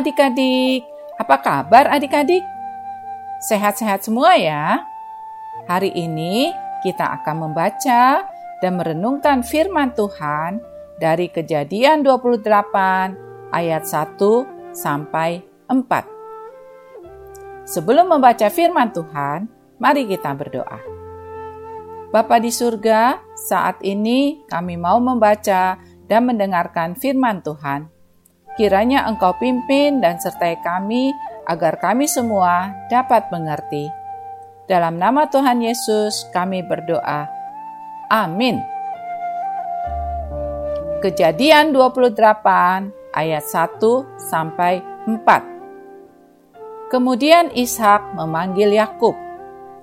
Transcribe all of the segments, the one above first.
Adik-adik, apa kabar adik-adik? Sehat-sehat semua ya? Hari ini kita akan membaca dan merenungkan firman Tuhan dari kejadian 28 ayat 1 sampai 4. Sebelum membaca firman Tuhan, mari kita berdoa. Bapa di surga, saat ini kami mau membaca dan mendengarkan firman Tuhan. Kiranya Engkau pimpin dan sertai kami agar kami semua dapat mengerti. Dalam nama Tuhan Yesus kami berdoa. Amin. Kejadian 28 ayat 1 sampai 4. Kemudian Ishak memanggil Yakub,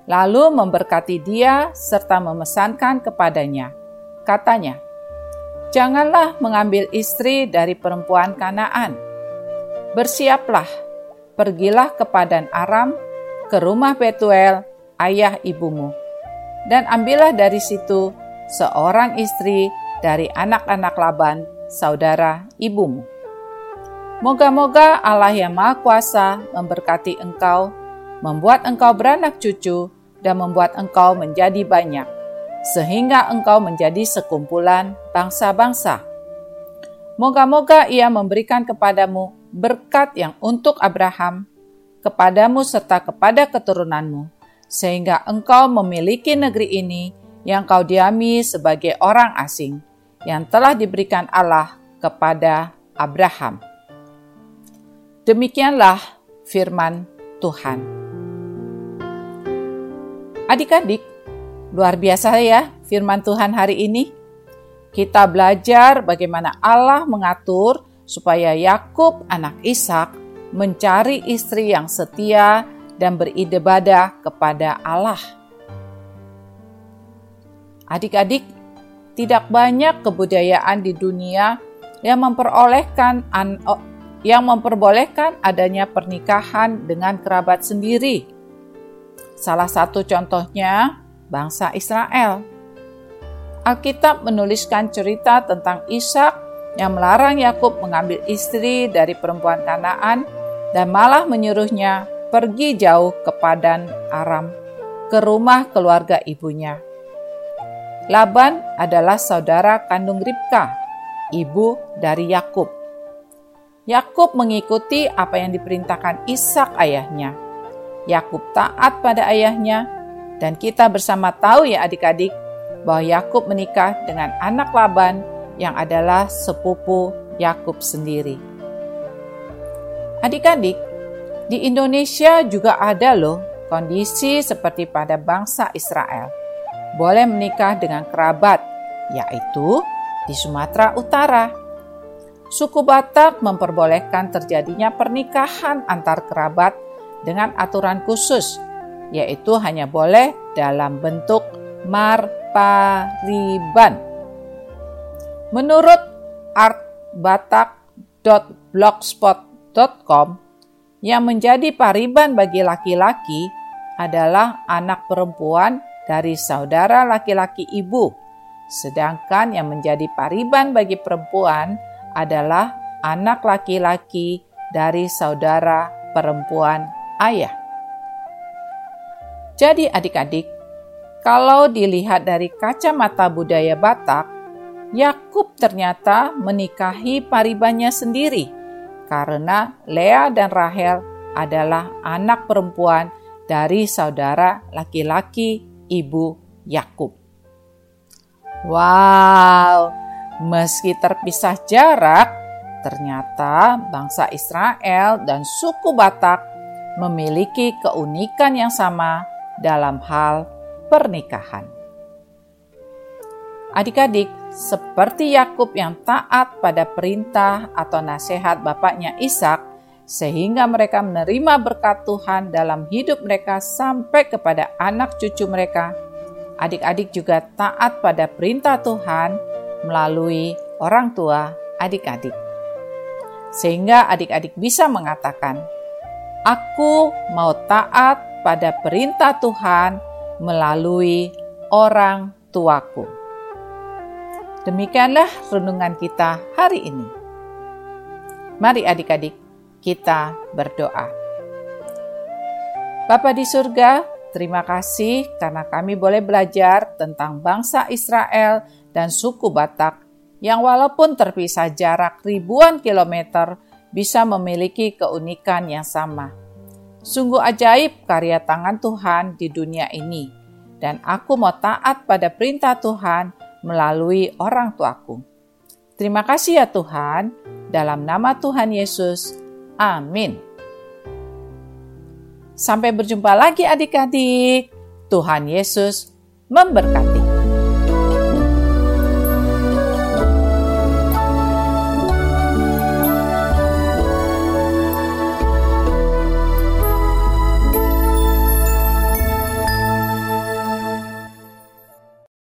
lalu memberkati dia serta memesankan kepadanya. Katanya, Janganlah mengambil istri dari perempuan Kanaan. Bersiaplah, pergilah ke Padan Aram, ke rumah Betuel, ayah ibumu, dan ambillah dari situ seorang istri dari anak-anak Laban, saudara ibumu. Moga-moga Allah yang Maha Kuasa memberkati engkau, membuat engkau beranak cucu, dan membuat engkau menjadi banyak sehingga engkau menjadi sekumpulan bangsa-bangsa. Moga-moga ia memberikan kepadamu berkat yang untuk Abraham, kepadamu serta kepada keturunanmu, sehingga engkau memiliki negeri ini yang kau diami sebagai orang asing, yang telah diberikan Allah kepada Abraham. Demikianlah firman Tuhan. Adik-adik, Luar biasa ya firman Tuhan hari ini. Kita belajar bagaimana Allah mengatur supaya Yakub anak Ishak mencari istri yang setia dan beribadah kepada Allah. Adik-adik, tidak banyak kebudayaan di dunia yang memperolehkan yang memperbolehkan adanya pernikahan dengan kerabat sendiri. Salah satu contohnya bangsa Israel. Alkitab menuliskan cerita tentang Ishak yang melarang Yakub mengambil istri dari perempuan Kanaan dan malah menyuruhnya pergi jauh ke Padan Aram, ke rumah keluarga ibunya. Laban adalah saudara kandung Ribka, ibu dari Yakub. Yakub mengikuti apa yang diperintahkan Ishak ayahnya. Yakub taat pada ayahnya dan kita bersama tahu ya adik-adik bahwa Yakub menikah dengan anak Laban yang adalah sepupu Yakub sendiri. Adik-adik, di Indonesia juga ada loh kondisi seperti pada bangsa Israel. Boleh menikah dengan kerabat, yaitu di Sumatera Utara. Suku Batak memperbolehkan terjadinya pernikahan antar kerabat dengan aturan khusus yaitu hanya boleh dalam bentuk marpariban. Menurut artbatak.blogspot.com, yang menjadi pariban bagi laki-laki adalah anak perempuan dari saudara laki-laki ibu, sedangkan yang menjadi pariban bagi perempuan adalah anak laki-laki dari saudara perempuan ayah. Jadi adik-adik, kalau dilihat dari kacamata budaya Batak, Yakub ternyata menikahi paribannya sendiri karena Lea dan Rahel adalah anak perempuan dari saudara laki-laki ibu Yakub. Wow, meski terpisah jarak, ternyata bangsa Israel dan suku Batak memiliki keunikan yang sama dalam hal pernikahan. Adik-adik, seperti Yakub yang taat pada perintah atau nasihat bapaknya Ishak, sehingga mereka menerima berkat Tuhan dalam hidup mereka sampai kepada anak cucu mereka. Adik-adik juga taat pada perintah Tuhan melalui orang tua adik-adik. Sehingga adik-adik bisa mengatakan, "Aku mau taat pada perintah Tuhan melalui orang tuaku. Demikianlah renungan kita hari ini. Mari adik-adik, kita berdoa. Bapa di surga, terima kasih karena kami boleh belajar tentang bangsa Israel dan suku Batak yang walaupun terpisah jarak ribuan kilometer bisa memiliki keunikan yang sama. Sungguh ajaib karya tangan Tuhan di dunia ini, dan aku mau taat pada perintah Tuhan melalui orang tuaku. Terima kasih ya Tuhan, dalam nama Tuhan Yesus. Amin. Sampai berjumpa lagi adik-adik. Tuhan Yesus memberkati.